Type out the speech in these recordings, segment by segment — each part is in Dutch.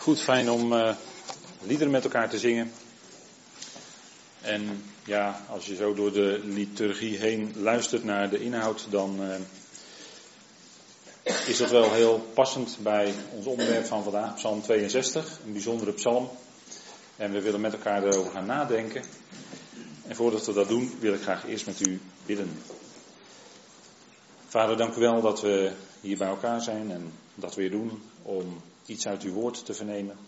Goed, fijn om uh, liederen met elkaar te zingen. En ja, als je zo door de liturgie heen luistert naar de inhoud, dan uh, is dat wel heel passend bij ons onderwerp van vandaag, Psalm 62, een bijzondere psalm. En we willen met elkaar erover gaan nadenken. En voordat we dat doen, wil ik graag eerst met u bidden. Vader, dank u wel dat we hier bij elkaar zijn en dat weer doen om iets uit uw woord te vernemen.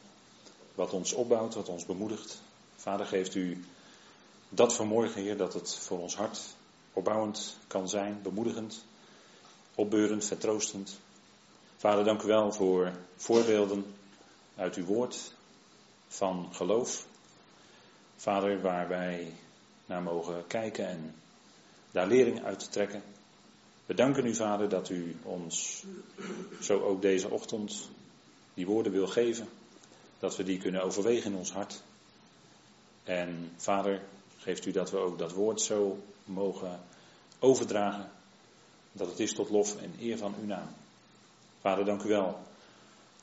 Wat ons opbouwt, wat ons bemoedigt. Vader, geeft u dat vanmorgen, Heer, dat het voor ons hart opbouwend kan zijn, bemoedigend, opbeurend, vertroostend. Vader, dank u wel voor voorbeelden uit uw woord van geloof. Vader, waar wij naar mogen kijken en daar lering uit te trekken. We danken u, Vader, dat u ons zo ook deze ochtend die woorden wil geven. Dat we die kunnen overwegen in ons hart. En Vader, geeft u dat we ook dat woord zo mogen overdragen. Dat het is tot lof en eer van uw naam. Vader, dank u wel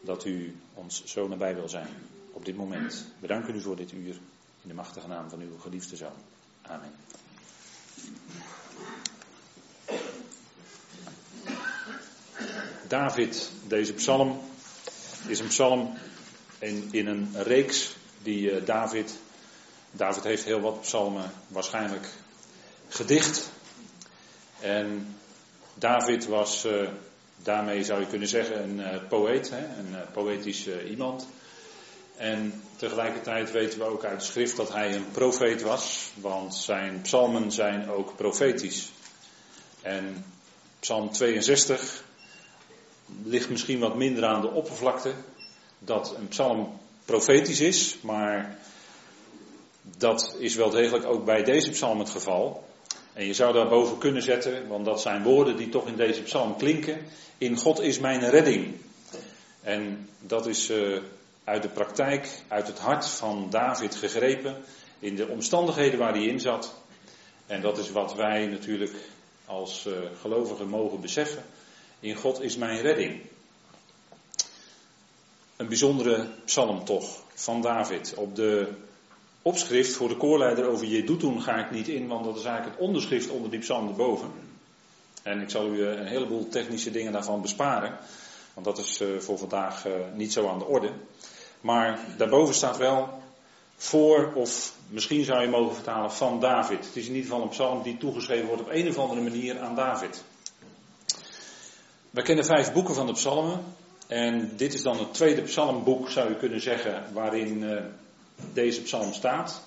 dat u ons zo nabij wil zijn op dit moment. We danken u voor dit uur in de machtige naam van uw geliefde zoon. Amen. David, deze psalm, is een psalm in, in een reeks die uh, David, David heeft heel wat psalmen waarschijnlijk gedicht. En David was, uh, daarmee zou je kunnen zeggen, een uh, poëet, een poëtisch iemand. En tegelijkertijd weten we ook uit de schrift dat hij een profeet was, want zijn psalmen zijn ook profetisch. En psalm 62 ligt misschien wat minder aan de oppervlakte dat een psalm profetisch is, maar dat is wel degelijk ook bij deze psalm het geval. En je zou daarboven kunnen zetten, want dat zijn woorden die toch in deze psalm klinken. In God is mijn redding. En dat is uh, uit de praktijk, uit het hart van David gegrepen, in de omstandigheden waar hij in zat. En dat is wat wij natuurlijk als uh, gelovigen mogen beseffen. In God is mijn redding. Een bijzondere psalm toch van David. Op de opschrift voor de koorleider over Jeduthun ga ik niet in, want dat is eigenlijk het onderschrift onder die psalm erboven. En ik zal u eh, een heleboel technische dingen daarvan besparen, want dat is eh, voor vandaag eh, niet zo aan de orde. Maar daarboven staat wel voor, of misschien zou je mogen vertalen, van David. Het is in ieder geval een psalm die toegeschreven wordt op een of andere manier aan David. We kennen vijf boeken van de psalmen. En dit is dan het tweede psalmboek, zou je kunnen zeggen, waarin uh, deze psalm staat.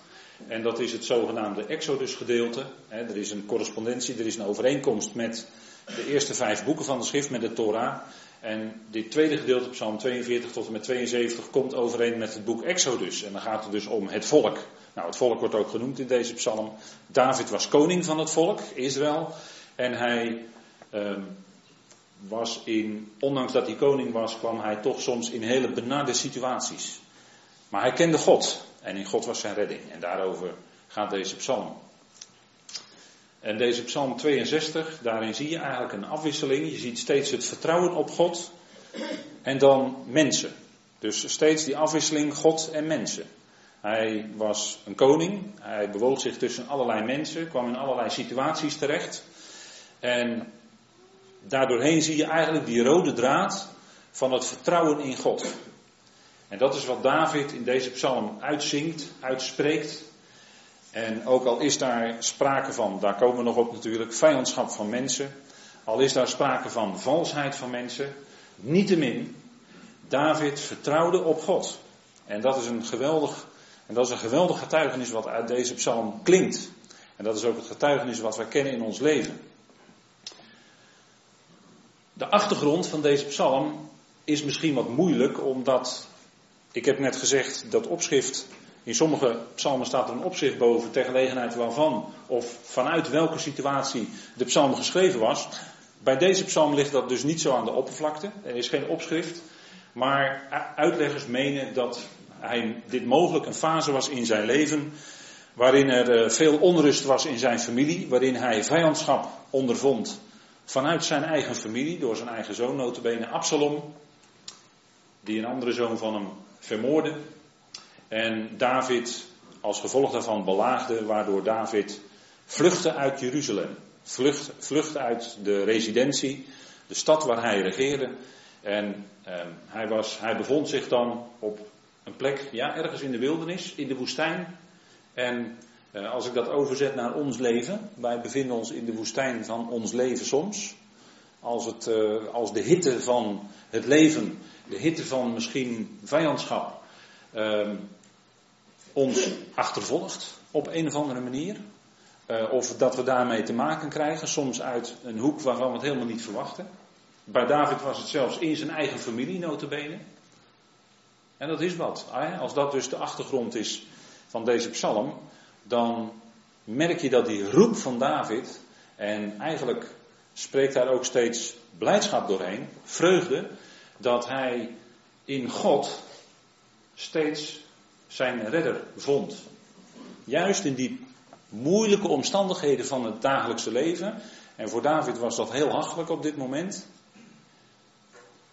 En dat is het zogenaamde Exodus gedeelte. er is een correspondentie, er is een overeenkomst met de eerste vijf boeken van de schrift, met de Torah. En dit tweede gedeelte, psalm 42 tot en met 72, komt overeen met het boek Exodus. En dan gaat het dus om het volk. Nou, het volk wordt ook genoemd in deze psalm. David was koning van het volk, Israël. En hij um, was in, ondanks dat hij koning was, kwam hij toch soms in hele benarde situaties. Maar hij kende God en in God was zijn redding. En daarover gaat deze psalm. En deze psalm 62, daarin zie je eigenlijk een afwisseling. Je ziet steeds het vertrouwen op God en dan mensen. Dus steeds die afwisseling God en mensen. Hij was een koning, hij bewoog zich tussen allerlei mensen, kwam in allerlei situaties terecht. En daardoorheen zie je eigenlijk die rode draad van het vertrouwen in God. En dat is wat David in deze psalm uitzingt, uitspreekt. En ook al is daar sprake van, daar komen we nog op natuurlijk, vijandschap van mensen. Al is daar sprake van valsheid van mensen. Niettemin, David vertrouwde op God. En dat is een geweldig, en dat is een geweldig getuigenis wat uit deze psalm klinkt. En dat is ook het getuigenis wat wij kennen in ons leven. De achtergrond van deze psalm is misschien wat moeilijk, omdat ik heb net gezegd dat opschrift, in sommige psalmen staat er een opschrift boven ter gelegenheid waarvan of vanuit welke situatie de psalm geschreven was. Bij deze psalm ligt dat dus niet zo aan de oppervlakte, er is geen opschrift, maar uitleggers menen dat hij, dit mogelijk een fase was in zijn leven waarin er eh, veel onrust was in zijn familie, waarin hij vijandschap ondervond vanuit zijn eigen familie, door zijn eigen zoon, notabene Absalom, die een andere zoon van hem vermoorden. En David als gevolg daarvan belaagde, waardoor David vluchtte uit Jeruzalem. Vlucht, vlucht uit de residentie, de stad waar hij regeerde. En eh, hij, was, hij bevond zich dan op een plek, ja, ergens in de wildernis, in de woestijn. En als ik dat overzet naar ons leven, wij bevinden ons in de woestijn van ons leven soms. Als, het, eh, als de hitte van het leven, de hitte van misschien vijandschap, ehm, ons achtervolgt op een of andere manier. Uh, of dat we daarmee te maken krijgen, soms uit een hoek waarvan we het helemaal niet verwachten. Bij David was het zelfs in zijn eigen familie notabene. En dat is wat. Als dat dus de achtergrond is van deze psalm, dan merk je dat die roep van David, en eigenlijk spreekt daar ook steeds blijdschap doorheen, vreugde, dat hij in God steeds zijn redder vond. Juist in die moeilijke omstandigheden van het dagelijkse leven, en voor David was dat heel hachelijk op dit moment,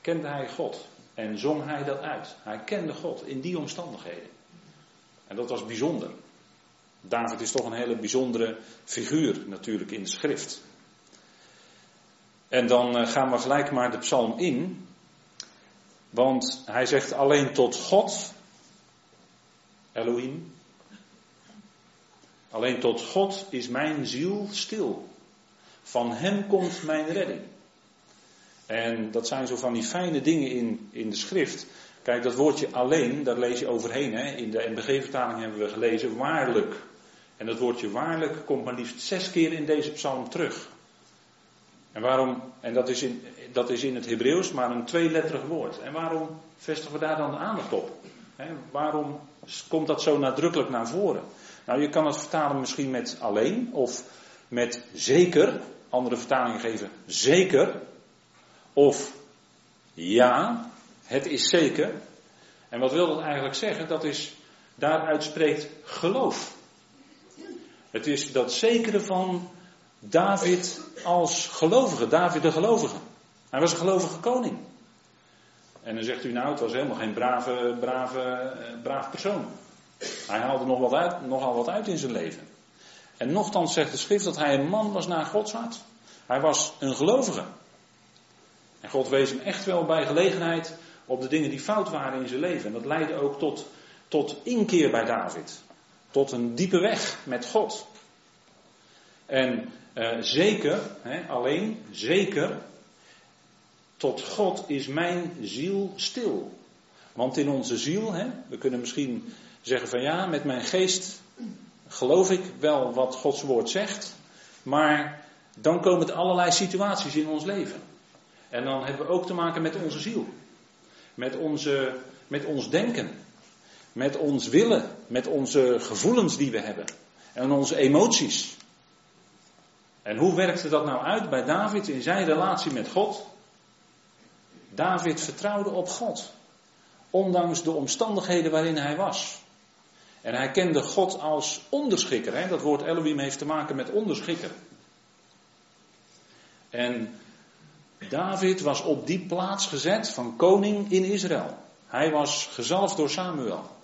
kende hij God en zong hij dat uit. Hij kende God in die omstandigheden. En dat was bijzonder. David is toch een hele bijzondere figuur natuurlijk in de schrift. En dan eh, gaan we gelijk maar de psalm in. Want hij zegt alleen tot God, Elohim. Alleen tot God is mijn ziel stil. Van hem komt mijn redding. En dat zijn zo van die fijne dingen in, in de schrift. Kijk, dat woordje alleen, daar lees je overheen. Hè? In de NBG-vertaling hebben we gelezen waarlijk. En dat woordje waarlijk komt maar liefst zes keer in deze psalm terug. En waarom, en dat is in, dat is in het Hebreeuws maar een tweeletterig woord. En waarom vestigen we daar dan de aandacht op? waarom komt dat zo nadrukkelijk naar voren? Nou, je kan het vertalen misschien met alleen of met zeker. Andere vertalingen geven zeker. Of ja, het is zeker. En wat wil dat eigenlijk zeggen? Dat is, daaruit spreekt geloof. Het is dat zekere van David als gelovige, David de gelovige. Hij was een gelovige koning. En dan zegt u nou, het was helemaal geen brave, brave, eh, braaf persoon. Hij haalde nog wat uit, nogal wat uit in zijn leven. En nochtans zegt de schrift dat hij een man was naar Gods hart. Hij was een gelovige. En God wees hem echt wel bij gelegenheid op de dingen die fout waren in zijn leven. En dat leidde ook tot, tot inkeer bij David. Tot een diepe weg met God. En uh, zeker, hè, alleen, zeker, tot God is mijn ziel stil. Want in onze ziel, hè, we kunnen misschien zeggen van ja, met mijn geest geloof ik wel wat Gods woord zegt. Maar dan komen er allerlei situaties in ons leven. En dan hebben we ook te maken met onze ziel. Met, onze, met ons denken. Met ons willen. Met onze gevoelens die we hebben. En onze emoties. En hoe werkte dat nou uit bij David in zijn relatie met God? David vertrouwde op God. Ondanks de omstandigheden waarin hij was. En hij kende God als onderschikker. Dat woord Elohim heeft te maken met onderschikker. En David was op die plaats gezet van koning in Israël. Hij was gezalfd door Samuel.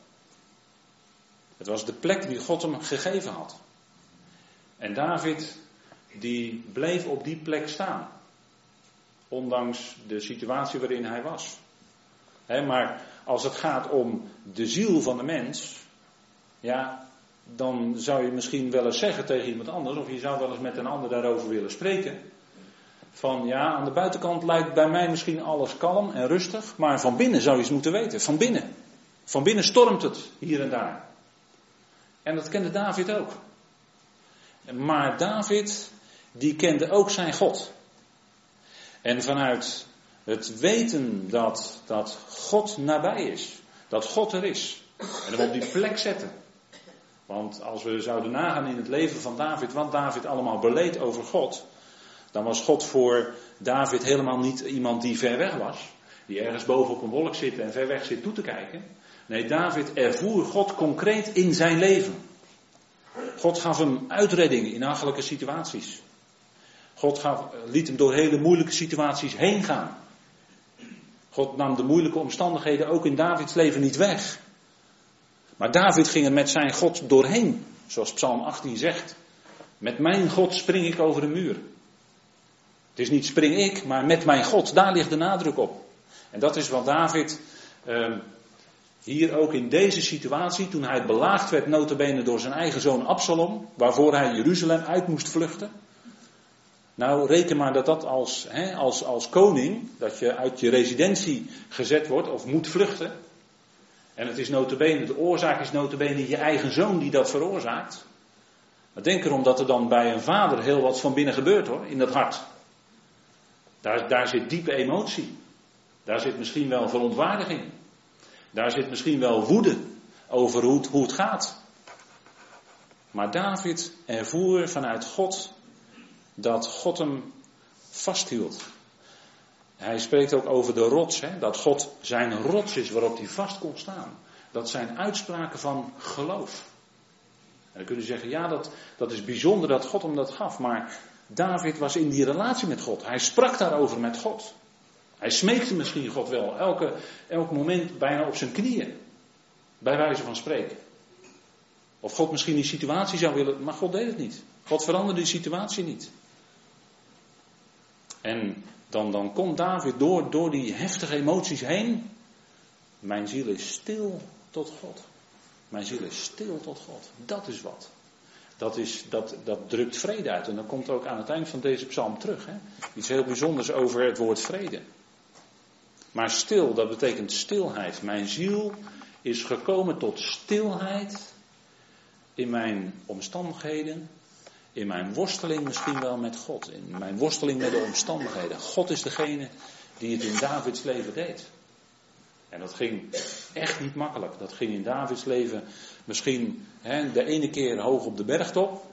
Het was de plek die God hem gegeven had. En David, die bleef op die plek staan. Ondanks de situatie waarin hij was. maar als het gaat om de ziel van de mens, ja, dan zou je misschien wel eens zeggen tegen iemand anders, of je zou wel eens met een ander daarover willen spreken. Van ja, aan de buitenkant lijkt bij mij misschien alles kalm en rustig, maar van binnen zou je eens moeten weten. Van binnen. Van binnen stormt het hier en daar. En dat kende David ook. Maar David, die kende ook zijn God. En vanuit het weten dat, dat God nabij is, dat God er is, en hem op die plek zetten. Want als we zouden nagaan in het leven van David, wat David allemaal beleed over God, dan was God voor David helemaal niet iemand die ver weg was. Die ergens boven op een wolk zit en ver weg zit toe te kijken. Nee, David ervoer God concreet in zijn leven. God gaf hem uitredding in hachelijke situaties. God gaf, liet hem door hele moeilijke situaties heen gaan. God nam de moeilijke omstandigheden ook in Davids leven niet weg. Maar David ging er met zijn God doorheen, zoals Psalm 18 zegt. Met mijn God spring ik over de muur. Het is niet spring ik, maar met mijn God, daar ligt de nadruk op. En dat is wat David eh, hier ook in deze situatie, toen hij belaagd werd, notabene door zijn eigen zoon Absalom, waarvoor hij Jeruzalem uit moest vluchten. Nou, reken maar dat dat als, hè, als, als koning, dat je uit je residentie gezet wordt of moet vluchten. En het is notabene, de oorzaak is notabene je eigen zoon die dat veroorzaakt. Maar denk erom dat er dan bij een vader heel wat van binnen gebeurt hoor, in dat hart. Daar, daar zit diepe emotie. Daar zit misschien wel verontwaardiging. Daar zit misschien wel woede over hoe het, hoe het gaat. Maar David ervoer vanuit God dat God hem vasthield. Hij spreekt ook over de rots, hè, dat God zijn rots is waarop hij vast kon staan. Dat zijn uitspraken van geloof. En dan zeggen, ja, dat, dat is bijzonder dat God hem dat gaf. Maar David was in die relatie met God. Hij sprak daarover met God. Hij smeekte misschien God wel, elke, elk moment bijna op zijn knieën. Bij wijze van spreken. Of God misschien die situatie zou willen, maar God deed het niet. God veranderde die situatie niet. En dan, dan komt David door, door die heftige emoties heen. Mijn ziel is stil tot God. Mijn ziel is stil tot God. Dat is wat. Dat, is, dat, dat drukt vrede uit. En dat komt ook aan het eind van deze psalm terug. Hè? Iets heel bijzonders over het woord vrede. Maar stil, dat betekent stilheid. Mijn ziel is gekomen tot stilheid in mijn omstandigheden, in mijn worsteling misschien wel met God, in mijn worsteling met de omstandigheden. God is degene die het in Davids leven deed. En dat ging echt niet makkelijk. Dat ging in Davids leven misschien hè, de ene keer hoog op de bergtop,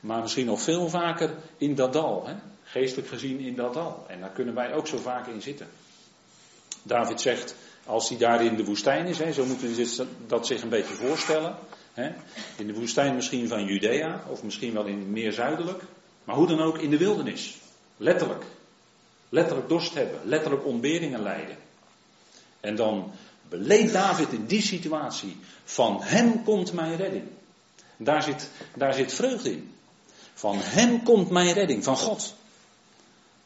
maar misschien nog veel vaker in dat dal. Hè, geestelijk gezien in dat dal. En daar kunnen wij ook zo vaak in zitten. David zegt, als hij daar in de woestijn is, hè, zo moeten we dat zich een beetje voorstellen. Hè, in de woestijn misschien van Judea, of misschien wel in meer zuidelijk. Maar hoe dan ook in de wildernis. Letterlijk. Letterlijk dorst hebben, letterlijk ontberingen lijden. En dan beleeft David in die situatie, van hem komt mijn redding. Daar zit, daar zit vreugde in. Van hem komt mijn redding, van God.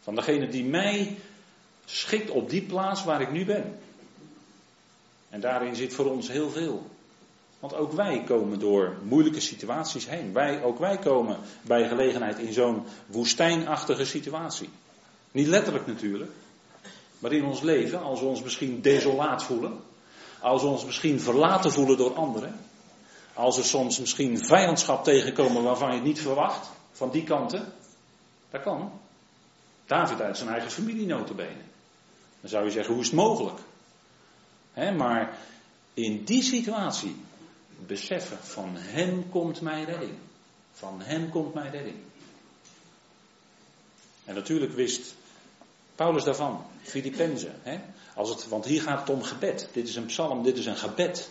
Van degene die mij schikt op die plaats waar ik nu ben. En daarin zit voor ons heel veel. Want ook wij komen door moeilijke situaties heen. Wij, ook wij komen bij gelegenheid in zo'n woestijnachtige situatie. Niet letterlijk natuurlijk. Maar in ons leven, als we ons misschien desolaat voelen. Als we ons misschien verlaten voelen door anderen. Als we soms misschien vijandschap tegenkomen waarvan je het niet verwacht. Van die kanten. Dat kan. David uit zijn eigen familie notabene. Dan zou je zeggen, hoe is het mogelijk? maar in die situatie beseffen, van hem komt mijn redding. Van hem komt mijn redding. En natuurlijk wist Paulus daarvan, Filippenzen. Als het, want hier gaat het om gebed. Dit is een psalm, dit is een gebed.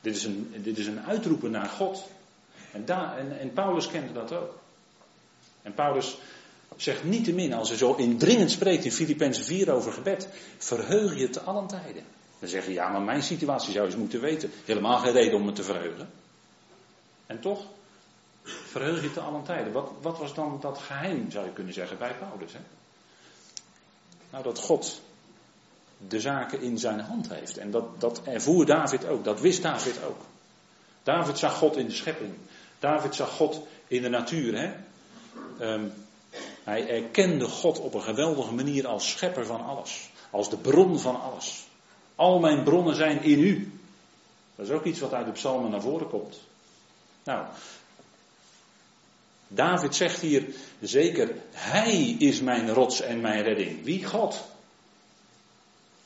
Dit is een, dit is een uitroepen naar God. En, daar, en, en Paulus kende dat ook. En Paulus zegt niet te min, als hij zo indringend spreekt in Filippenzen 4 over gebed, verheug je te allen tijden. Dan zeg je, ja, maar mijn situatie zou je eens moeten weten. Helemaal geen reden om me te verheugen. En toch, verheug je te allen tijden. Wat, wat was dan dat geheim, zou je kunnen zeggen, bij Paulus? Hè? Nou, dat God de zaken in zijn hand heeft. En dat, dat ervoer David ook, dat wist David ook. David zag God in de schepping. David zag God in de natuur. Hè? Um, hij erkende God op een geweldige manier als schepper van alles. Als de bron van alles. Al mijn bronnen zijn in u. Dat is ook iets wat uit de psalmen naar voren komt. Nou, David zegt hier zeker, Hij is mijn rots en mijn redding. Wie? God.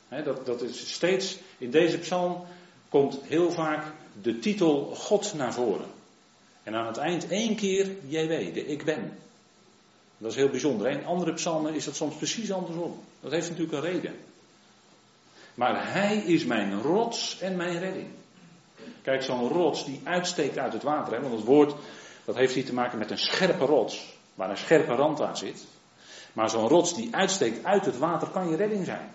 dat, dat is steeds, in deze psalm komt heel vaak de titel God naar voren. En aan het eind één keer JW, de ik ben. Dat is heel bijzonder. In andere psalmen is dat soms precies andersom. Dat heeft natuurlijk een reden. Maar hij is mijn rots en mijn redding. Kijk, zo'n rots die uitsteekt uit het water. Hè, want het woord dat heeft hier te maken met een scherpe rots. Waar een scherpe rand aan zit. Maar zo'n rots die uitsteekt uit het water kan je redding zijn.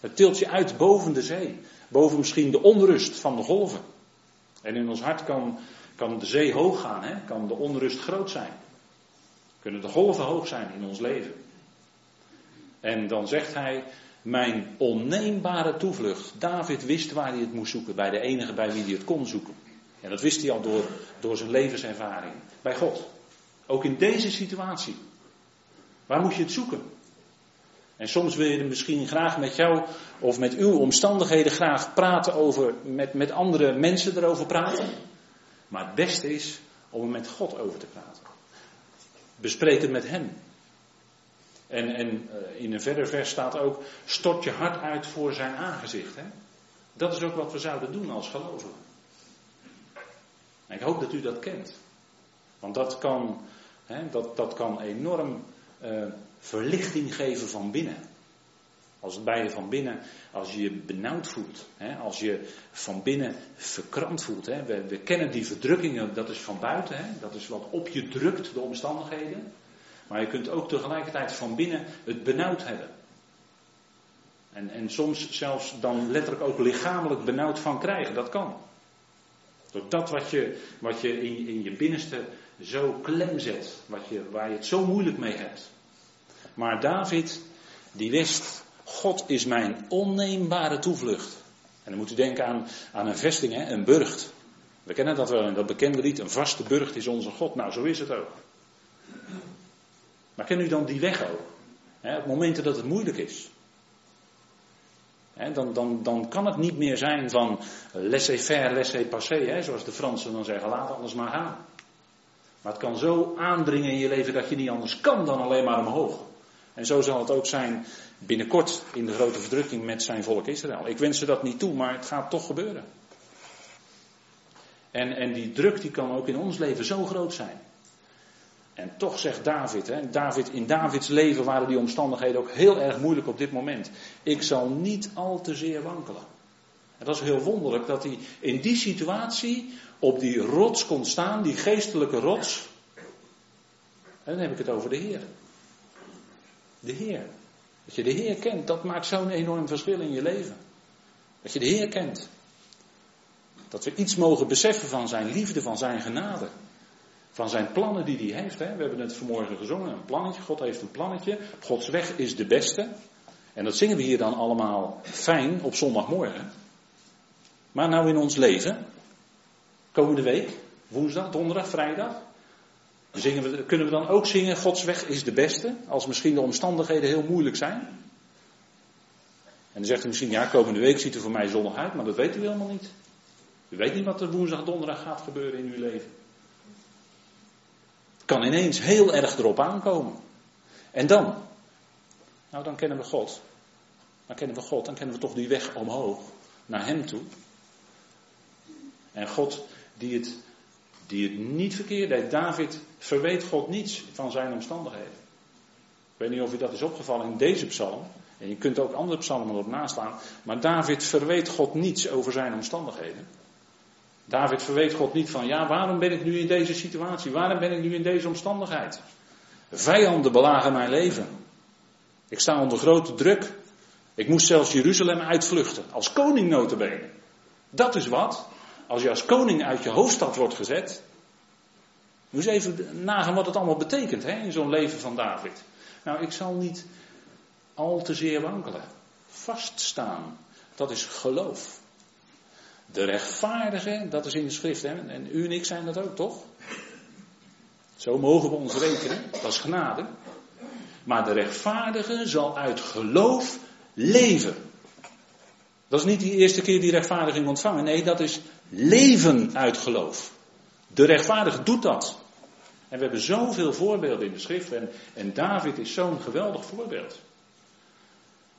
Het tilt je uit boven de zee. Boven misschien de onrust van de golven. En in ons hart kan, kan de zee hoog gaan, hè? kan de onrust groot zijn. Kunnen de golven hoog zijn in ons leven. En dan zegt hij, mijn onneembare toevlucht. David wist waar hij het moest zoeken, bij de enige bij wie hij het kon zoeken. En dat wist hij al door, door zijn levenservaring. Bij God. Ook in deze situatie. Waar moet je het zoeken? En soms wil je er misschien graag met jou of met uw omstandigheden graag praten over, met, met andere mensen erover praten. Maar het beste is om er met God over te praten. Bespreek het met Hem. En, en eh, in een verder vers staat ook, stort je hart uit voor zijn aangezicht. Hè? Dat is ook wat we zouden doen als gelovigen. En ik hoop dat u dat kent. Want dat kan, hè, dat, dat kan enorm uh, verlichting geven van binnen. Als het bij je van binnen, als je benauwd voelt, hè, als je van binnen verkrampt voelt. Hè. We, we, kennen die verdrukkingen, dat is van buiten, hè, dat is wat op je drukt, de omstandigheden. Maar je kunt ook tegelijkertijd van binnen het benauwd hebben. En, en soms zelfs dan letterlijk ook lichamelijk benauwd van krijgen, dat kan. Door dat wat je, wat je in, in je binnenste zo klem zet, wat je, waar je het zo moeilijk mee hebt. Maar David, die wist, God is mijn onneembare toevlucht. En dan moet u denken aan, aan een vesting, hè, een burcht. We kennen dat wel in dat bekende lied, een vaste burcht is onze God. Nou, zo is het ook. Maar ken u dan die weg ook? Op momenten dat het moeilijk is. Dan, dan, dan kan het niet meer zijn van laissez-faire, laissez-passer, zoals de Fransen dan zeggen, laat alles maar gaan. Maar het kan zo aandringen in je leven dat je niet anders kan dan alleen maar omhoog. En zo zal het ook zijn binnenkort in de grote verdrukking met zijn volk Israël. Ik wens ze dat niet toe, maar het gaat toch gebeuren. En, en die druk die kan ook in ons leven zo groot zijn. En toch zegt David, hè, David, in Davids leven waren die omstandigheden ook heel erg moeilijk op dit moment. Ik zal niet al te zeer wankelen. En dat is heel wonderlijk dat hij in die situatie op die rots kon staan, die geestelijke rots. En dan heb ik het over de Heer. De Heer. Dat je de Heer kent, dat maakt zo'n enorm verschil in je leven. Dat je de Heer kent. Dat we iets mogen beseffen van zijn liefde, van zijn genade. Van zijn plannen die hij heeft. Hè. We hebben het vanmorgen gezongen, een plannetje. God heeft een plannetje. Gods weg is de beste. En dat zingen we hier dan allemaal fijn op zondagmorgen. Maar nou in ons leven, komende week, woensdag, donderdag, vrijdag, zingen we, kunnen we dan ook zingen, Gods weg is de beste, als misschien de omstandigheden heel moeilijk zijn? En dan zegt u misschien, ja, komende week ziet er voor mij zonnig uit, maar dat weet u helemaal niet. U weet niet wat er woensdag, donderdag gaat gebeuren in uw leven. Het kan ineens heel erg erop aankomen. En dan? Nou, dan kennen we God. Dan kennen we God, dan kennen we toch die weg omhoog, naar Hem toe. En God die het, die het niet verkeerd deed. David verweet God niets van zijn omstandigheden. Ik weet niet of u dat is opgevallen in deze psalm. En je kunt ook andere psalmen erop naslaan. Maar David verweet God niets over zijn omstandigheden. David verweet God niet van, ja, waarom ben ik nu in deze situatie? Waarom ben ik nu in deze omstandigheid? Vijanden belagen mijn leven. Ik sta onder grote druk. Ik moest zelfs Jeruzalem uitvluchten, als koning notabene. Dat is wat. Als je als koning uit je hoofdstad wordt gezet. Moet eens even nagaan wat het allemaal betekent hè, in zo'n leven van David. Nou, ik zal niet al te zeer wankelen. Vaststaan, dat is geloof. De rechtvaardige, dat is in de schrift. Hè? En u en ik zijn dat ook, toch? Zo mogen we ons rekenen. Dat is genade. Maar de rechtvaardige zal uit geloof leven. Dat is niet die eerste keer die rechtvaardiging ontvangen. Nee, dat is leven uit geloof. De rechtvaardige doet dat. En we hebben zoveel voorbeelden in de schrift. En, en David is zo'n geweldig voorbeeld.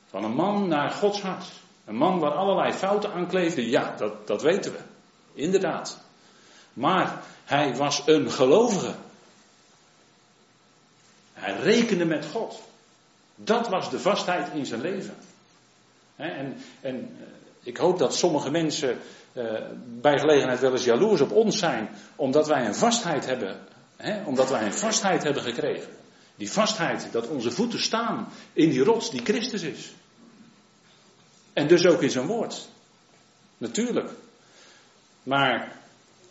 Van een man naar Gods hart. Een man waar allerlei fouten aan kleefden. Ja, dat, dat weten we. Inderdaad. Maar hij was een gelovige. Hij rekende met God. Dat was de vastheid in zijn leven. En, en eh, ik hoop dat sommige mensen uh, bij gelegenheid wel eens jaloers op ons zijn, omdat wij een vastheid hebben, omdat wij een vastheid hebben gekregen. Die vastheid dat onze voeten staan in die rots die Christus is. En dus ook in zijn woord. Natuurlijk. Maar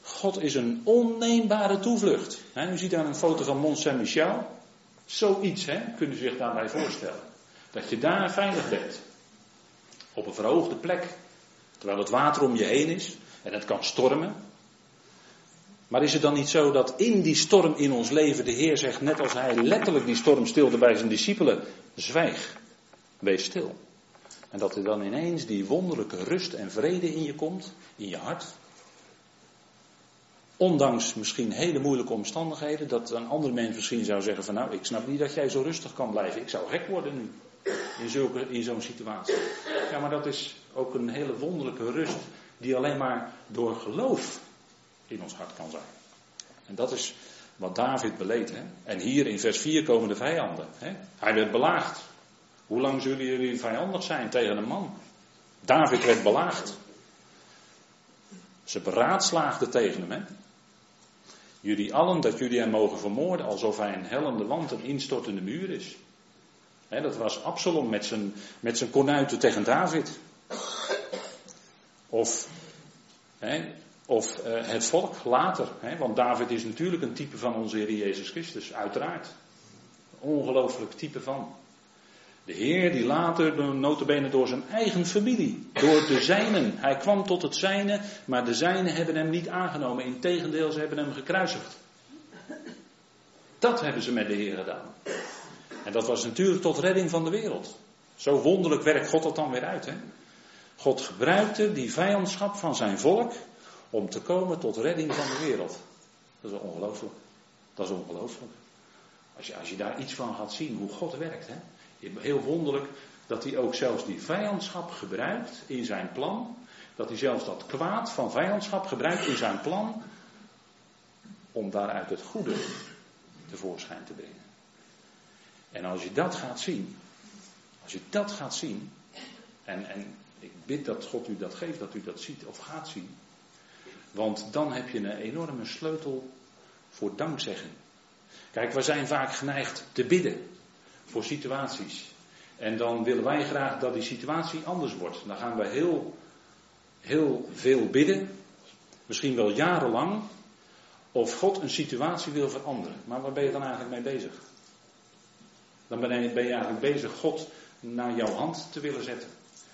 God is een onneembare toevlucht. u ziet daar een foto van Mont Saint-Michel. Zoiets, hè, kunnen u zich daarbij voorstellen. Dat je daar veilig bent. Op een verhoogde plek. Terwijl het water om je heen is. En het kan stormen. Maar is het dan niet zo dat in die storm in ons leven de Heer zegt, net als hij letterlijk die storm stilde bij zijn discipelen, zwijg, wees stil. En dat er dan ineens die wonderlijke rust en vrede in je komt, in je hart. Ondanks misschien hele moeilijke omstandigheden, dat een ander mens misschien zou zeggen van nou, ik snap niet dat jij zo rustig kan blijven. Ik zou gek worden nu, in, in zo'n situatie. Ja, maar dat is ook een hele wonderlijke rust, die alleen maar door geloof in ons hart kan zijn. En dat is wat David beleed. Hè? En hier in vers 4 komen de vijanden. Hè? Hij werd belaagd. Hoe lang zullen jullie vijandig zijn tegen een man? David werd belaagd. Ze beraadslaagden tegen hem. Jullie allen dat jullie hem mogen vermoorden alsof hij een hellende wand, een instortende muur is. Dat was Absalom met zijn, met zijn konuiten tegen David. Of of uh, het volk later. Want David is natuurlijk een type van onze Heer Jezus Christus, uiteraard. Ongelooflijk type van. De Heer die later, notabene door zijn eigen familie, door de zijnen. Hij kwam tot het zijne, maar de zijnen hebben hem niet aangenomen. Integendeel, ze hebben hem gekruisigd. Dat hebben ze met de Heer gedaan. En dat was natuurlijk tot redding van de wereld. Zo wonderlijk werkt God dat dan weer uit. Hè? God gebruikte die vijandschap van zijn volk om te komen tot redding van de wereld. Dat is ongelooflijk. Dat is ongelooflijk. Als je, als je daar iets van gaat zien, hoe God werkt. Hè? Heel wonderlijk dat hij ook zelfs die vijandschap gebruikt in zijn plan. Dat hij zelfs dat kwaad van vijandschap gebruikt in zijn plan. Om daaruit het goede tevoorschijn te brengen. En als je dat gaat zien. Als je dat gaat zien. En, en ik bid dat God u dat geeft, dat u dat ziet of gaat zien. Want dan heb je een enorme sleutel voor dankzegging. Kijk, we zijn vaak geneigd te bidden voor situaties. En dan willen wij graag dat die situatie anders wordt. Dan gaan we heel, heel veel bidden, misschien wel jarenlang, of God een situatie wil veranderen. Maar waar ben je dan eigenlijk mee bezig? Dan ben je, je eigenlijk bezig God naar jouw hand te willen zetten.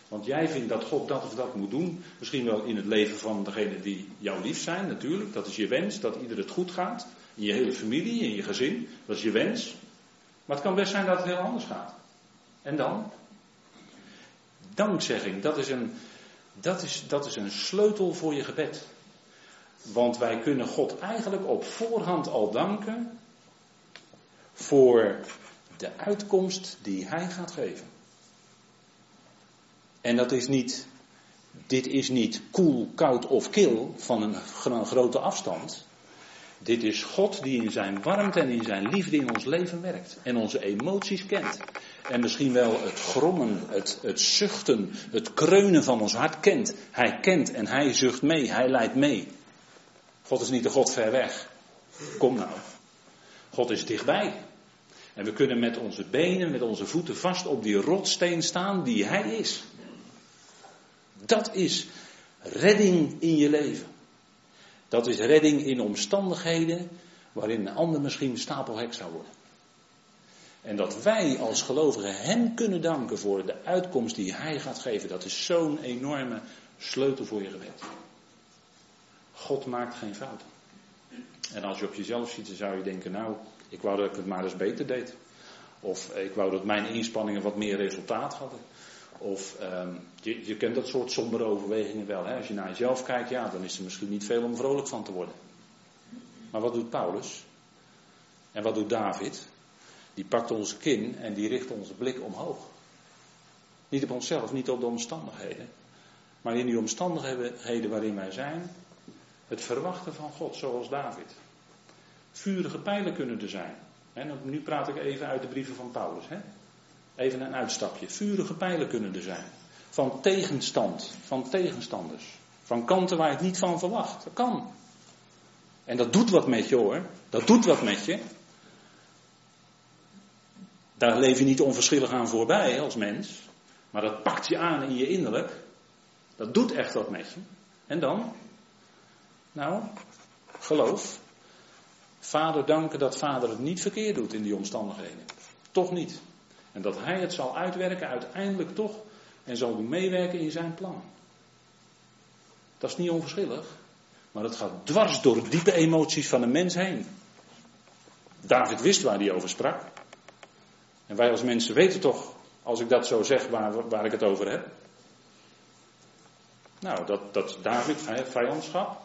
Want jij vindt dat God dat of dat moet doen. Misschien wel in het leven van degene die jou lief zijn, natuurlijk. Dat is je wens, dat ieder het goed gaat. In je hele familie, in je gezin. Dat is je wens. Maar het kan best zijn dat het heel anders gaat. En dan? Dankzegging, dat is een, dat is, dat is een sleutel voor je gebed. Want wij kunnen God eigenlijk op voorhand al danken voor de uitkomst die Hij gaat geven. En dat is niet, dit is niet koel, koud of kil van een grote afstand. Dit is God die in zijn warmte en in zijn liefde in ons leven werkt. En onze emoties kent. En misschien wel het grommen, het, het zuchten, het kreunen van ons hart kent. Hij kent en hij zucht mee, hij leidt mee. God is niet de God ver weg. Kom nou. God is dichtbij. En we kunnen met onze benen, met onze voeten vast op die rotsteen staan die hij is. Dat is redding in je leven. Dat is redding in omstandigheden waarin een ander misschien stapelhek zou worden. En dat wij als gelovigen Hem kunnen danken voor de uitkomst die Hij gaat geven, dat is zo'n enorme sleutel voor je gebed. God maakt geen fouten. En als je op jezelf ziet, dan zou je denken, nou, ik wou dat ik het maar eens beter deed. Of ik wou dat mijn inspanningen wat meer resultaat hadden. Of um, je, je kent dat soort sombere overwegingen wel. Hè? Als je naar jezelf kijkt, ja, dan is er misschien niet veel om vrolijk van te worden. Maar wat doet Paulus? En wat doet David? Die pakt onze kin en die richt onze blik omhoog. Niet op onszelf, niet op de omstandigheden. Maar in die omstandigheden waarin wij zijn, het verwachten van God, zoals David. Vurige pijlen kunnen er zijn. Nu praat ik even uit de brieven van Paulus. Hè? Even een uitstapje. Vurige pijlen kunnen er zijn. Van tegenstand, van tegenstanders. Van kanten waar je het niet van verwacht. Dat kan. En dat doet wat met je hoor. Dat doet wat met je. Daar leef je niet onverschillig aan voorbij als mens. Maar dat pakt je aan in je innerlijk. Dat doet echt wat met je. En dan? Nou, geloof. Vader danken dat vader het niet verkeerd doet in die omstandigheden. Toch niet. En dat hij het zal uitwerken uiteindelijk toch. En zal meewerken in zijn plan. Dat is niet onverschillig. Maar dat gaat dwars door de diepe emoties van een mens heen. David wist waar hij over sprak. En wij als mensen weten toch, als ik dat zo zeg, waar, waar ik het over heb. Nou, dat, dat David, vijandschap.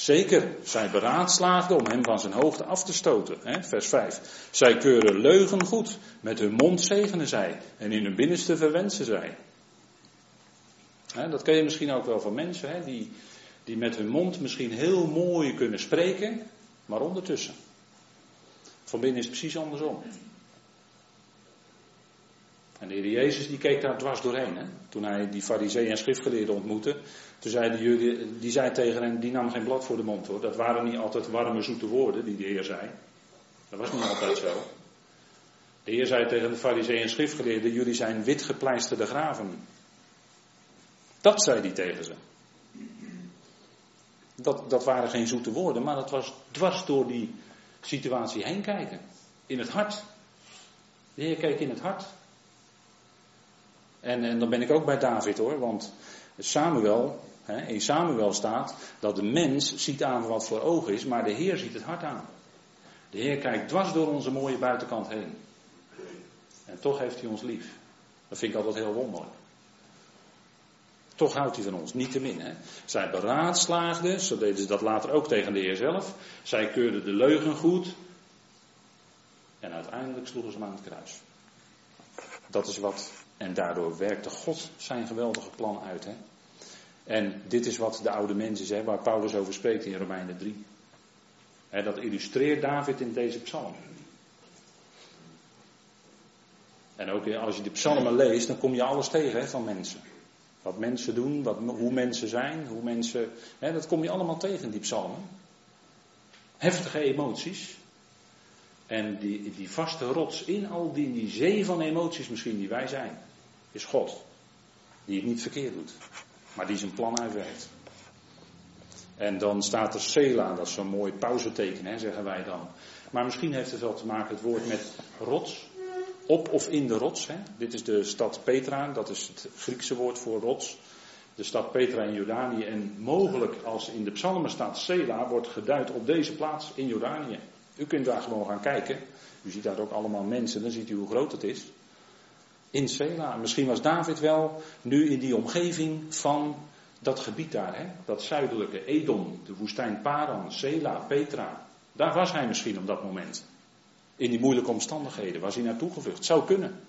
Zeker, zij beraadslaagden om hem van zijn hoogte af te stoten. Hè? Vers 5. Zij keuren leugen goed. Met hun mond zegenen zij. En in hun binnenste verwensen zij. Hè, dat ken je misschien ook wel van mensen. Hè? Die, die met hun mond misschien heel mooi kunnen spreken. Maar ondertussen. Van binnen is het precies andersom. En de Heer Jezus die keek daar dwars doorheen. Hè? Toen hij die fariseeën en schriftgeleerden ontmoette. Toen zei de jullie, die zei tegen hen, die nam geen blad voor de mond hoor. Dat waren niet altijd warme zoete woorden die de Heer zei. Dat was niet altijd zo. De Heer zei tegen de fariseeën en schriftgeleerden, jullie zijn witgepleisterde graven. Dat zei hij tegen ze. Dat, dat waren geen zoete woorden, maar dat was dwars door die situatie heen kijken. In het hart. De Heer keek in het hart. En, en dan ben ik ook bij David hoor, want Samuel, in Samuel staat dat de mens ziet aan wat voor ogen is, maar de Heer ziet het hart aan. De Heer kijkt dwars door onze mooie buitenkant heen. En toch heeft hij ons lief. Dat vind ik altijd heel wonderlijk. Toch houdt hij van ons, niet te min. Hè? Zij beraadslaagden, zo deden ze dat later ook tegen de Heer zelf. Zij keurden de leugen goed. En uiteindelijk sloegen ze hem aan het kruis. Dat is wat en daardoor werkte God zijn geweldige plan uit. Hè? En dit is wat de oude mens is, hè, waar Paulus over spreekt in Romeinen 3. Hè, dat illustreert David in deze psalm. En ook als je de psalmen leest, dan kom je alles tegen van mensen. Wat mensen doen, wat, hoe mensen zijn, hoe mensen. Dat kom je allemaal tegen in die psalmen. Heftige emoties. En die, die vaste rots in al die, die zee van emoties misschien die wij zijn is God. Die het niet verkeerd doet, maar die zijn plan uitwerkt. En dan staat er Sela, dat is zo'n mooi pauzeteken, hè, zeggen wij dan. Maar misschien heeft het wel te maken het woord met rots. Op of in de rots. Hè. Dit is de stad Petra, dat is het Griekse woord voor rots. De stad Petra in Jordanië. En mogelijk als in de psalmen staat Sela, wordt geduid op deze plaats in Jordanië. U kunt daar gewoon gaan kijken. U ziet daar ook allemaal mensen, dan ziet u hoe groot het is in Sela. Misschien was David wel nu in die omgeving van dat gebied daar, hè? dat zuidelijke Edom, de woestijn Paran, Sela, Petra. Daar was hij misschien op dat moment. In die moeilijke omstandigheden was hij naartoe gevlucht. Zou kunnen.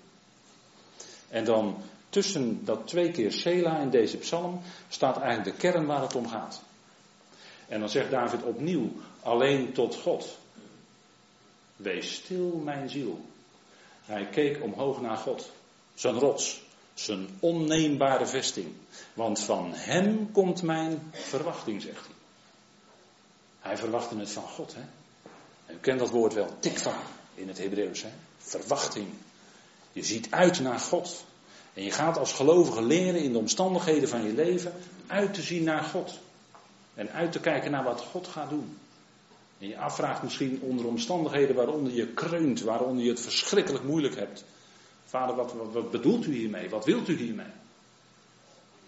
En dan tussen dat twee keer Sela in deze psalm staat eigenlijk de kern waar het om gaat. En dan zegt David opnieuw, alleen tot God. Wees stil, mijn ziel. Hij keek omhoog naar God. Zijn rots, zijn onneembare vesting. Want van hem komt mijn verwachting, zegt hij. Hij verwachtte het van God, hè. U kent dat woord wel, tikva in het Hebreeuws, hè. Verwachting. Je ziet uit naar God. En je gaat als gelovige leren in de omstandigheden van je leven uit te zien naar God. En uit te kijken naar wat God gaat doen. En je afvraagt misschien onder omstandigheden waaronder je kreunt, waaronder je het verschrikkelijk moeilijk hebt. Vader, wat, wat, bedoelt u hiermee? Wat wilt u hiermee?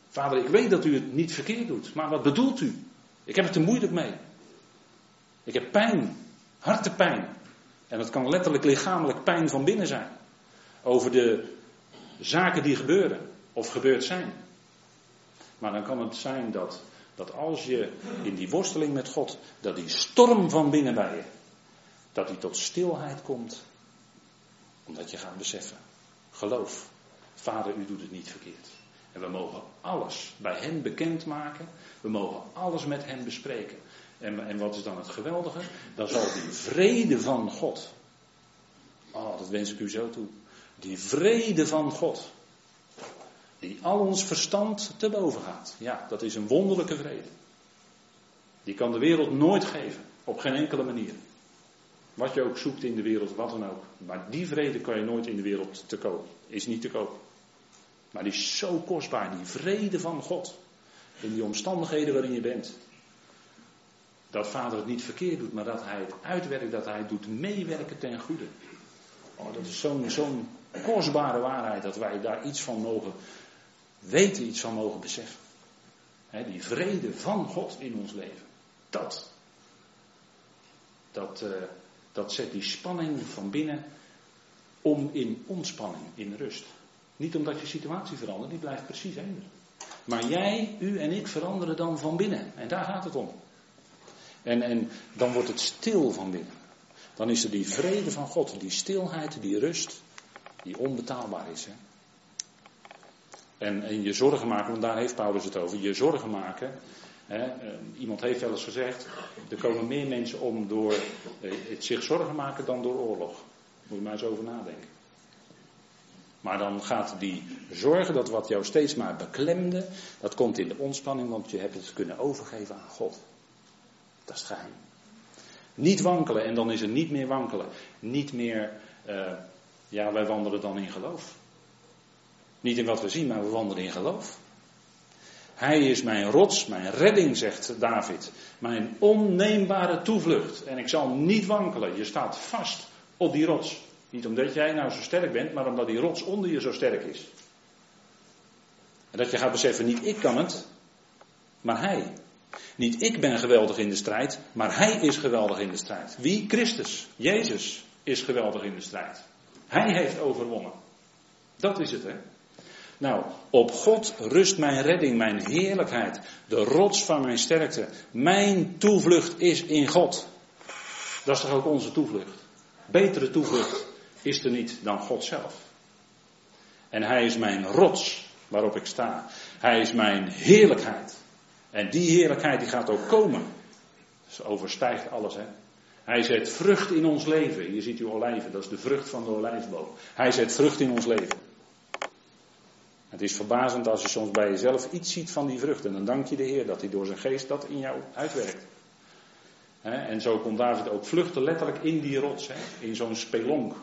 Vader, ik weet dat u het niet verkeerd doet, maar wat bedoelt u? Ik heb het er moeilijk mee. Ik heb pijn, hartepijn. En dat kan letterlijk lichamelijk pijn van binnen zijn. Over de zaken die gebeuren of gebeurd zijn. Maar dan kan het zijn dat, dat als je in die worsteling met God, dat die storm van binnen bij je, dat die tot stilheid komt. Omdat je gaat beseffen, Geloof, Vader, u doet het niet verkeerd. En we mogen alles bij Hem bekendmaken. We mogen alles met Hem bespreken. En, en wat is dan het geweldige? Dan zal die vrede van God. Oh, dat wens ik u zo toe. Die vrede van God. Die al ons verstand te boven gaat. Ja, dat is een wonderlijke vrede. Die kan de wereld nooit geven. Op geen enkele manier. Wat je ook zoekt in de wereld, wat dan ook. Maar die vrede kan je nooit in de wereld te koop. Is niet te koop. Maar die is zo kostbaar, die vrede van God. In die omstandigheden waarin je bent. Dat vader het niet verkeerd doet, maar dat hij het uitwerkt, dat hij doet meewerken ten goede. Oh, dat is zo'n zo'n kostbare waarheid dat wij daar iets van mogen weten, iets van mogen beseffen. die vrede van God in ons leven. Dat. Dat, uh, dat zet die spanning van binnen om in ontspanning, in rust. Niet omdat je situatie verandert, die blijft precies eender. Maar jij, u en ik veranderen dan van binnen. En daar gaat het om. En, en dan wordt het stil van binnen. Dan is er die vrede van God, die stilheid, die rust, die onbetaalbaar is. Hè? En, en je zorgen maken, want daar heeft Paulus het over, je zorgen maken. Hè? Eh, iemand heeft wel eens gezegd, er komen meer mensen om door eh, het zich zorgen maken dan door oorlog. Moet je maar eens over nadenken. Maar dan gaat die zorgen, dat wat jou steeds maar beklemde, dat komt in de ontspanning, want je hebt het kunnen overgeven aan God. Dat is het geheim. Niet wankelen en dan is er niet meer wankelen. Niet meer, uh, ja, wij wandelen dan in geloof. Niet in wat we zien, maar we wandelen in geloof. Hij is mijn rots, mijn redding, zegt David. Mijn onneembare toevlucht. En ik zal niet wankelen. Je staat vast op die rots. Niet omdat jij nou zo sterk bent, maar omdat die rots onder je zo sterk is. En dat je gaat beseffen, niet ik kan het, maar hij. Niet ik ben geweldig in de strijd, maar hij is geweldig in de strijd. Wie? Christus. Jezus is geweldig in de strijd. Hij heeft overwonnen. Dat is het, hè? Nou, op God rust mijn redding, mijn heerlijkheid, de rots van mijn sterkte. Mijn toevlucht is in God. Dat is toch ook onze toevlucht? Betere toevlucht is er niet dan God zelf. En Hij is mijn rots waarop ik sta. Hij is mijn heerlijkheid. En die heerlijkheid die gaat ook komen. Dat overstijgt alles, hè. Hij zet vrucht in ons leven. Hier ziet u olijven, dat is de vrucht van de olijfboom. Hij zet vrucht in ons leven. Het is verbazend als je soms bij jezelf iets ziet van die vrucht. En dan dank je de Heer dat hij door zijn geest dat in jou uitwerkt. En zo kon David ook vluchten letterlijk in die rots, in zo'n spelonk.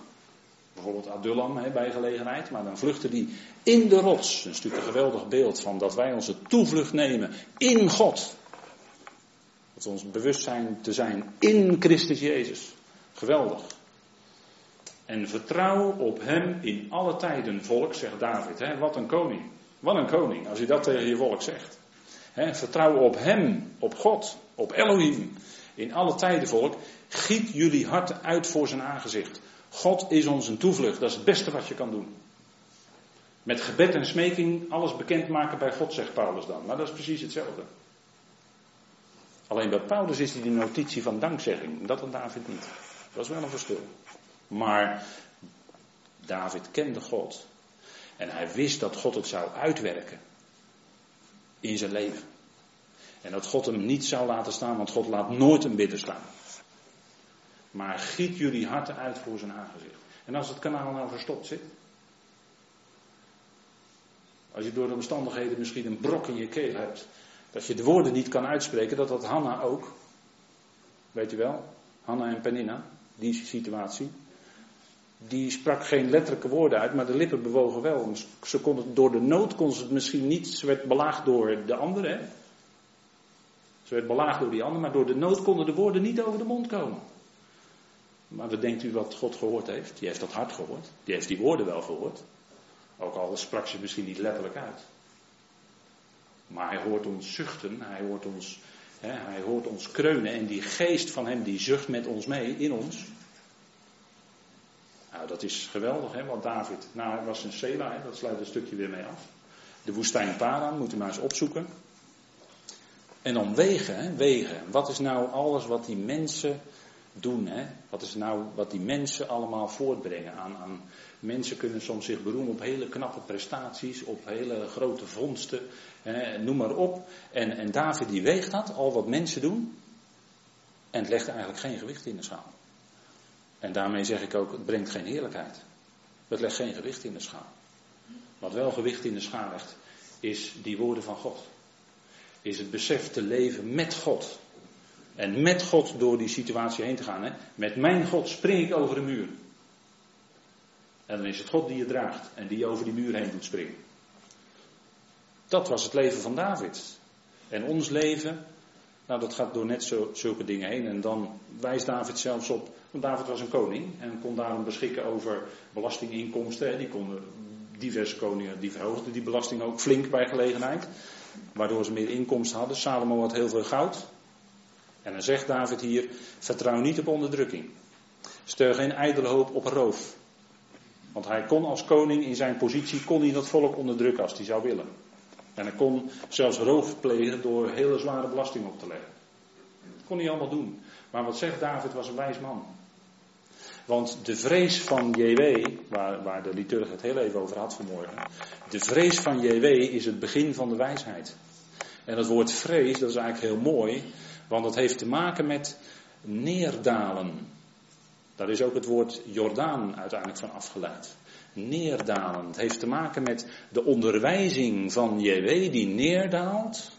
Bijvoorbeeld Adullam bij gelegenheid, maar dan vluchtte die in de rots. Dat is natuurlijk een geweldig beeld van dat wij onze toevlucht nemen in God. Dat we ons bewust zijn te zijn in Christus Jezus. Geweldig. En vertrouw op Hem in alle tijden, volk, zegt David. Hè? Wat een koning. Wat een koning, als je dat tegen je volk zegt. Hè? Vertrouw op Hem, op God, op Elohim. In alle tijden, volk. Giet jullie harten uit voor zijn aangezicht. God is ons een toevlucht. Dat is het beste wat je kan doen. Met gebed en smeking alles bekendmaken bij God, zegt Paulus dan. Maar dat is precies hetzelfde. Alleen bij Paulus is die notitie van dankzegging. Dat en David niet. Dat is wel een verschil. Maar David kende God. En hij wist dat God het zou uitwerken. In zijn leven. En dat God hem niet zou laten staan, want God laat nooit een bidder staan. Maar giet jullie harten uit voor zijn aangezicht. En als het kanaal nou verstopt zit. Als je door de omstandigheden misschien een brok in je keel hebt. Dat je de woorden niet kan uitspreken, dat had Hanna ook. Weet u wel? Hanna en Penina, die situatie. Die sprak geen letterlijke woorden uit, maar de lippen bewogen wel. Ze kon het, door de nood kon ze het misschien niet. Ze werd belaagd door de anderen. Ze werd belaagd door die anderen, maar door de nood konden de woorden niet over de mond komen. Maar wat denkt u wat God gehoord heeft? Die heeft dat hart gehoord. Die heeft die woorden wel gehoord. Ook al sprak ze misschien niet letterlijk uit. Maar hij hoort ons zuchten, hij hoort ons, hè, hij hoort ons kreunen. En die geest van hem die zucht met ons mee, in ons. Nou, dat is geweldig, hè, wat David. Nou, hij was in Sela, hè, dat sluit een stukje weer mee af. De woestijn Paran, moet u maar eens opzoeken. En dan wegen, hè, wegen. Wat is nou alles wat die mensen doen. Hè? Wat is nou wat die mensen allemaal voortbrengen aan, aan. Mensen kunnen soms zich beroemen op hele knappe prestaties, op hele grote vondsten, hè, noem maar op. En, en David die weegt dat, al wat mensen doen. En legt eigenlijk geen gewicht in de schaal. En daarmee zeg ik ook, het brengt geen heerlijkheid. Het legt geen gewicht in de schaal. Wat wel gewicht in de schaal legt, is die woorden van God. Is het besef te leven met God. En met God door die situatie heen te gaan. Hè? Met mijn God spring ik over de muur. En dan is het God die je draagt en die je over die muur heen doet springen. Dat was het leven van David. En ons leven, nou dat gaat door net zo, zulke dingen heen. En dan wijst David zelfs op, want David was een koning en kon daarom beschikken over belastinginkomsten. Die konden, diverse koningen die verhoogden die belasting ook flink bij gelegenheid. Waardoor ze meer inkomsten hadden. Salomo had heel veel goud. En dan zegt David hier, vertrouw niet op onderdrukking. Stel geen ijdele hoop op roof. Want hij kon als koning in zijn positie, kon hij dat volk onderdrukken als hij zou willen. En hij kon zelfs roof plegen door hele zware belasting op te leggen. Dat kon hij allemaal doen. Maar wat zegt David was een wijs man. Want de vrees van JW, waar, waar de liturg het heel even over had vanmorgen. De vrees van JW is het begin van de wijsheid. En het woord vrees, dat is eigenlijk heel mooi. Want dat heeft te maken met neerdalen. Daar is ook het woord Jordaan uiteindelijk van afgeleid. Neerdalen. Het heeft te maken met de onderwijzing van JW die neerdaalt.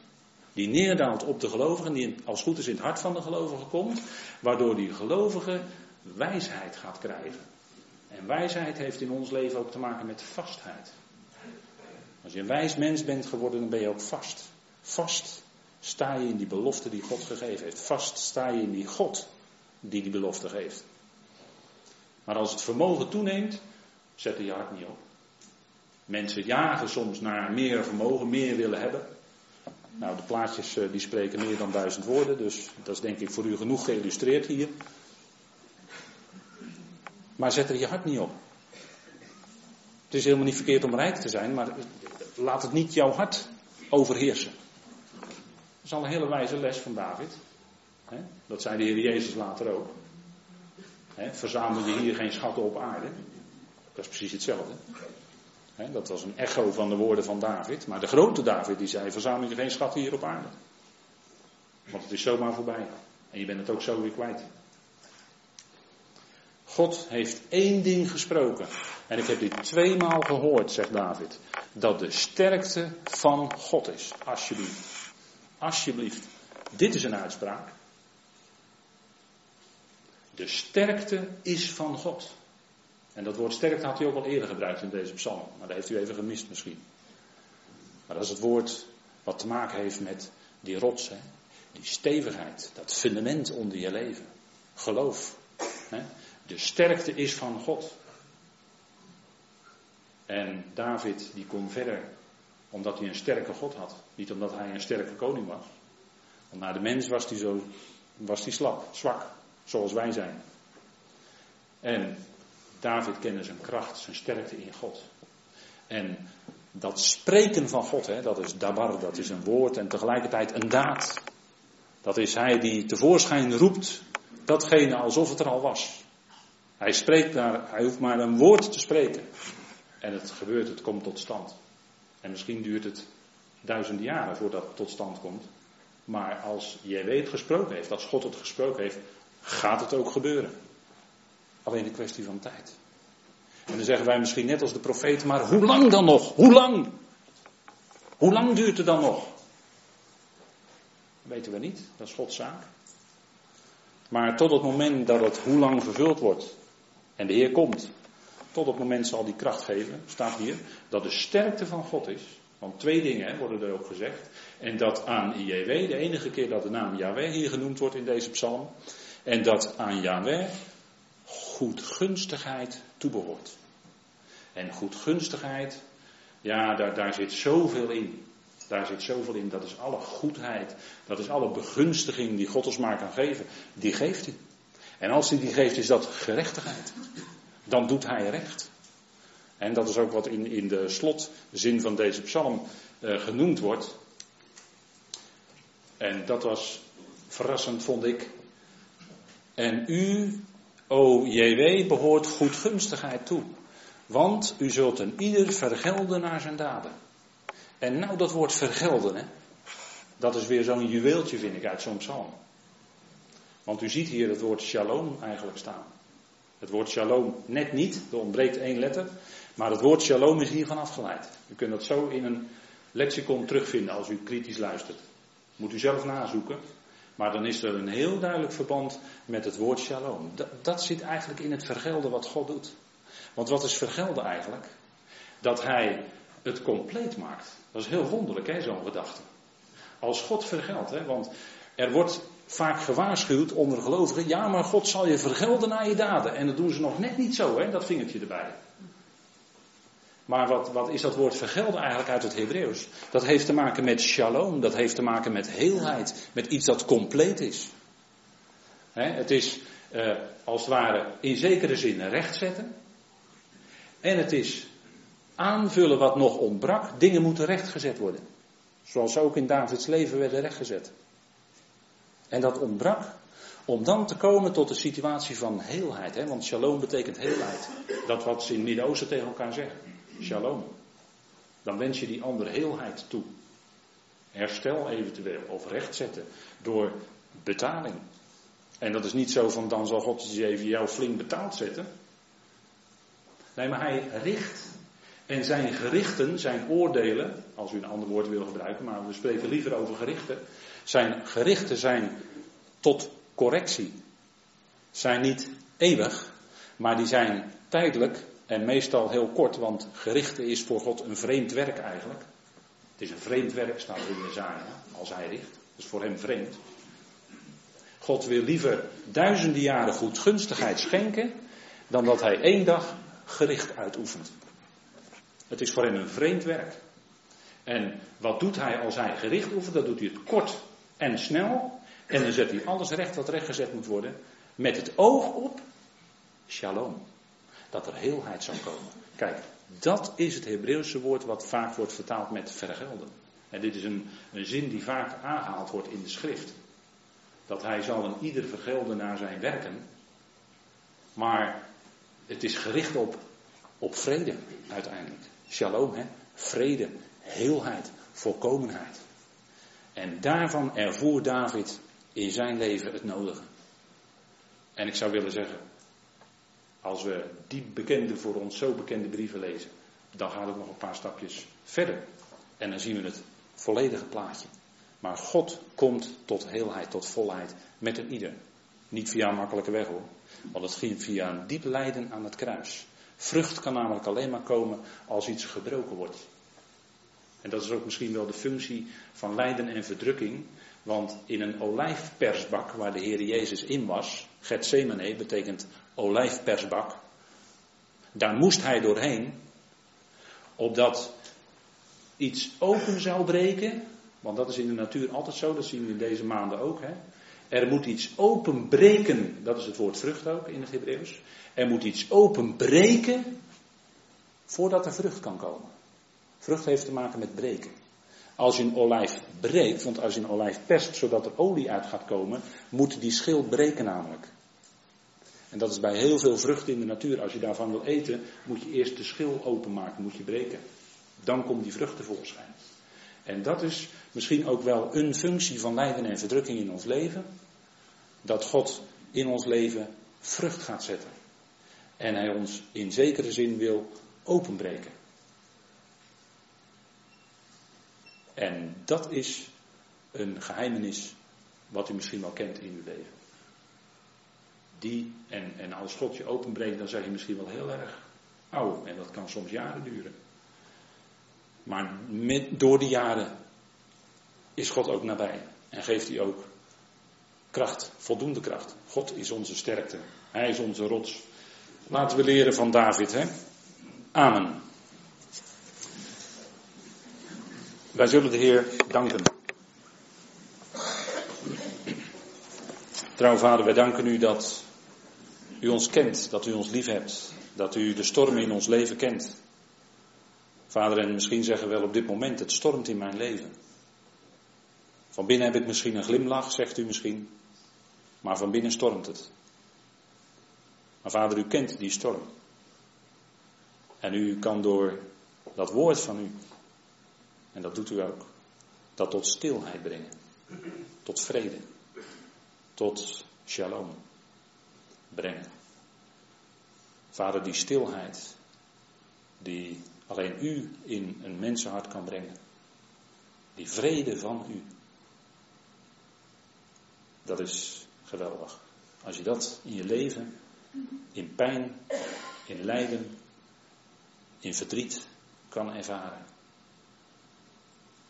Die neerdaalt op de gelovigen, die als goed is in het hart van de gelovigen komt. Waardoor die gelovige wijsheid gaat krijgen. En wijsheid heeft in ons leven ook te maken met vastheid. Als je een wijs mens bent geworden, dan ben je ook vast. Vast sta je in die belofte die God gegeven heeft. Vast sta je in die God die die belofte geeft. Maar als het vermogen toeneemt, zet je hart niet op. Mensen jagen soms naar meer vermogen, meer willen hebben. Nou, de plaatjes eh, die spreken meer dan duizend woorden, dus dat is denk ik voor u genoeg geïllustreerd hier. Maar zet er je hart niet op. Het is helemaal niet verkeerd om rijk te zijn, maar laat het niet jouw hart overheersen. Dat is al een hele wijze les van David. Dat zei de Heer Jezus later ook. Verzamel je hier geen schatten op aarde. Dat is precies hetzelfde. Dat was een echo van de woorden van David. Maar de grote David die zei: Verzamel je geen schatten hier op aarde. Want het is zomaar voorbij. En je bent het ook zo weer kwijt. God heeft één ding gesproken. En ik heb dit tweemaal gehoord, zegt David. Dat de sterkte van God is. Alsjeblieft. Alsjeblieft. Dit is een uitspraak. De sterkte is van God. En dat woord sterkte had hij ook al eerder gebruikt in deze psalm. Maar dat heeft u even gemist misschien. Maar dat is het woord wat te maken heeft met die rots. Hè? Die stevigheid. Dat fundament onder je leven. Geloof. Hè? De sterkte is van God. En David die kon verder omdat hij een sterke God had. Niet omdat hij een sterke koning was. Want naar de mens was hij, zo, was hij slap, zwak, zoals wij zijn. En David kende zijn kracht, zijn sterkte in God. En dat spreken van God, hè, dat is dabar, dat is een woord en tegelijkertijd een daad. Dat is hij die tevoorschijn roept datgene alsof het er al was. Hij spreekt daar, hij hoeft maar een woord te spreken. En het gebeurt, het komt tot stand. En misschien duurt het duizenden jaren voordat het tot stand komt. Maar als jij het gesproken heeft, als God het gesproken heeft, gaat het ook gebeuren. Alleen een kwestie van tijd. En dan zeggen wij misschien net als de profeet, maar hoe lang dan nog? Hoe lang? Hoe lang duurt het dan nog? weten we niet, dat is Gods zaak. Maar tot het moment dat het hoe lang vervuld wordt en de Heer komt, tot het moment zal die kracht geven, staat hier, dat de sterkte van God is. Want twee dingen worden er ook gezegd. En dat aan IJW, de enige keer dat de naam Yahweh hier genoemd wordt in deze psalm. En dat aan Yahweh goedgunstigheid toebehoort. En goedgunstigheid, ja, daar, daar zit zoveel in. Daar zit zoveel in. Dat is alle goedheid. Dat is alle begunstiging die God ons maar kan geven. Die geeft hij. En als hij die geeft, is dat gerechtigheid. Dan doet hij recht. En dat is ook wat in, in de slotzin van deze psalm uh, genoemd wordt. En dat was verrassend, vond ik. En u, o JW, behoort goedgunstigheid toe. Want u zult een ieder vergelden naar zijn daden. En nou dat woord vergelden, hè, dat is weer zo'n juweeltje, vind ik, uit zo'n psalm. Want u ziet hier het woord shalom eigenlijk staan. Het woord shalom net niet, er ontbreekt één letter. Maar het woord shalom is hiervan afgeleid. U kunt dat zo in een lexicon terugvinden als u kritisch luistert. Moet u zelf nazoeken. Maar dan is er een heel duidelijk verband met het woord shalom. Dat, zit eigenlijk in het vergelden wat God doet. Want wat is vergelden eigenlijk? Dat hij het compleet maakt. Dat is heel wonderlijk, hè, zo'n gedachte. Als God vergeldt, hè, want er wordt vaak gewaarschuwd onder gelovigen, ja, maar God zal je vergelden naar je daden. En dat doen ze nog net niet zo, hè, dat vingertje erbij. Maar wat, wat is dat woord vergelden eigenlijk uit het Hebreeuws? Dat heeft te maken met shalom, dat heeft te maken met heelheid, met iets dat compleet is. het is eh, als het ware in zekere zin rechtzetten. En het is aanvullen wat nog ontbrak. Dingen moeten rechtgezet worden. Zoals ook in Davids leven werden rechtgezet. En dat ontbrak om dan te komen tot de situatie van heelheid. Want shalom betekent heelheid. Dat wat ze in het Midden-Oosten tegen elkaar zeggen. Shalom. Dan wens je die ander heelheid toe. Herstel eventueel of rechtzetten door betaling. En dat is niet zo van dan zal God eens even jou flink betaald zetten. Nee, maar hij richt. En zijn gerichten, zijn oordelen, als u een ander woord wil gebruiken, maar we spreken liever over gerichten. Zijn gerichten zijn tot correctie. Zijn niet eeuwig, maar die zijn tijdelijk en meestal heel kort, want gerichten is voor God een vreemd werk eigenlijk. Het is een vreemd werk, staat er in Jezaja, als hij richt. Dat is voor hem vreemd. God wil liever duizenden jaren goedgunstigheid schenken, dan dat hij één dag gericht uitoefent. Het is voor hem een vreemd werk. En wat doet hij als hij gericht oefent? Dan doet hij het kort en snel. En dan zet hij alles recht wat rechtgezet moet worden. Met het oog op shalom. Dat er heelheid zou komen. Kijk, dat is het Hebreeuwse woord wat vaak wordt vertaald met vergelden. En dit is een, een zin die vaak aangehaald wordt in de schrift. Dat hij zal een ieder vergelden naar zijn werken. Maar het is gericht op, op vrede uiteindelijk. Shalom, hè? vrede, heelheid, volkomenheid. En daarvan ervoer David in zijn leven het nodige. En ik zou willen zeggen, als we die bekende, voor ons zo bekende brieven lezen, dan gaat het nog een paar stapjes verder. En dan zien we het volledige plaatje. Maar God komt tot heelheid, tot volheid met een ieder. Niet via een makkelijke weg hoor. Want het ging via een diep lijden aan het kruis. Vrucht kan namelijk alleen maar komen als iets gebroken wordt. En dat is ook misschien wel de functie van lijden en verdrukking. Want in een olijfpersbak waar de Heer Jezus in was, Gethsemane betekent olijfpersbak, daar moest hij doorheen, opdat iets open zou breken, want dat is in de natuur altijd zo, dat zien we in deze maanden ook. Hè? Er moet iets openbreken, dat is het woord vrucht ook in het Hebreeuws. Er moet iets openbreken voordat er vrucht kan komen. Vrucht heeft te maken met breken. Als je een olijf breekt, want als je een olijf perst zodat er olie uit gaat komen, moet die schil breken namelijk. En dat is bij heel veel vruchten in de natuur. Als je daarvan wil eten, moet je eerst de schil openmaken, moet je breken. Dan komt die vrucht tevoorschijn. En dat is misschien ook wel een functie van lijden en verdrukking in ons leven. Dat God in ons leven vrucht gaat zetten. En hij ons in zekere zin wil openbreken. En dat is een geheimenis wat u misschien wel kent in uw leven. Die, en, en als God je openbreekt, dan zeg je misschien wel heel erg oud. En dat kan soms jaren duren. Maar met, door de jaren is God ook nabij. En geeft hij ook kracht, voldoende kracht. God is onze sterkte. Hij is onze rots. Laten we leren van David, hè? Amen. Wij zullen de Heer danken. Trouw vader, wij danken u dat u ons kent, dat u ons lief hebt, dat u de stormen in ons leven kent. Vader, en misschien zeggen we wel op dit moment, het stormt in mijn leven. Van binnen heb ik misschien een glimlach, zegt u misschien, maar van binnen stormt het. Maar vader, u kent die storm. En u kan door dat woord van u, en dat doet u ook, dat tot stilheid brengen. Tot vrede. Tot shalom brengen. Vader, die stilheid, die alleen u in een mensenhart kan brengen. Die vrede van u. Dat is geweldig. Als je dat in je leven, in pijn, in lijden, in verdriet, kan ervaren.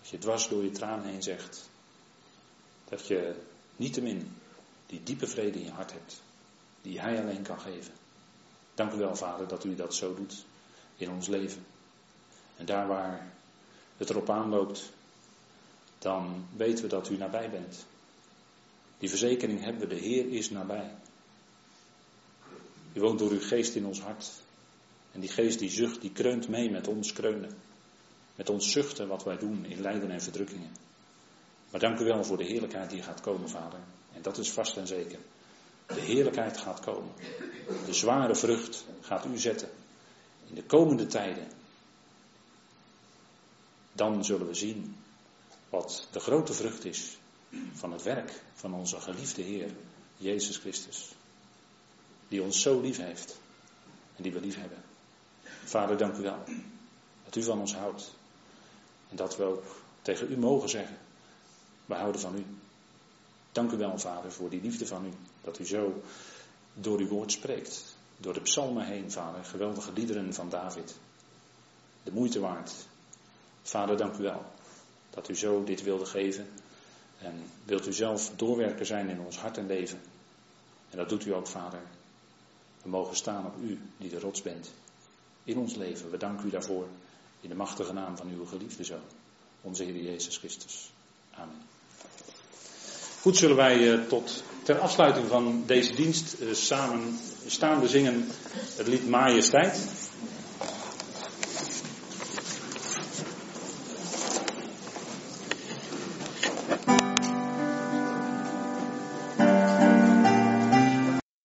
Dat je dwars door je traan heen zegt. Dat je niettemin die diepe vrede in je hart hebt. Die Hij alleen kan geven. Dank u wel, Vader, dat u dat zo doet in ons leven. En daar waar het erop aanloopt, dan weten we dat u nabij bent. Die verzekering hebben we, de Heer is nabij. U woont door uw geest in ons hart. En die geest die zucht, die kreunt mee met ons kreunen. Met ons zuchten wat wij doen in lijden en verdrukkingen. Maar dank u wel voor de heerlijkheid die gaat komen, Vader. En dat is vast en zeker. De heerlijkheid gaat komen. De zware vrucht gaat u zetten. In de komende tijden. Dan zullen we zien wat de grote vrucht is van het werk van onze geliefde Heer, Jezus Christus. Die ons zo lief heeft en die we lief hebben. Vader, dank u wel dat u van ons houdt. En dat we ook tegen u mogen zeggen, we houden van u. Dank u wel, Vader, voor die liefde van u. Dat u zo door uw woord spreekt. Door de psalmen heen, Vader. Geweldige liederen van David. De moeite waard. Vader, dank u wel. Dat u zo dit wilde geven. En wilt u zelf doorwerken zijn in ons hart en leven. En dat doet u ook, Vader. We mogen staan op u, die de rots bent. In ons leven. We danken u daarvoor. In de machtige naam van uw geliefde zoon. Onze Heer Jezus Christus. Amen. Goed, zullen wij uh, tot ter afsluiting van deze dienst uh, samen staande zingen het lied Majesteit.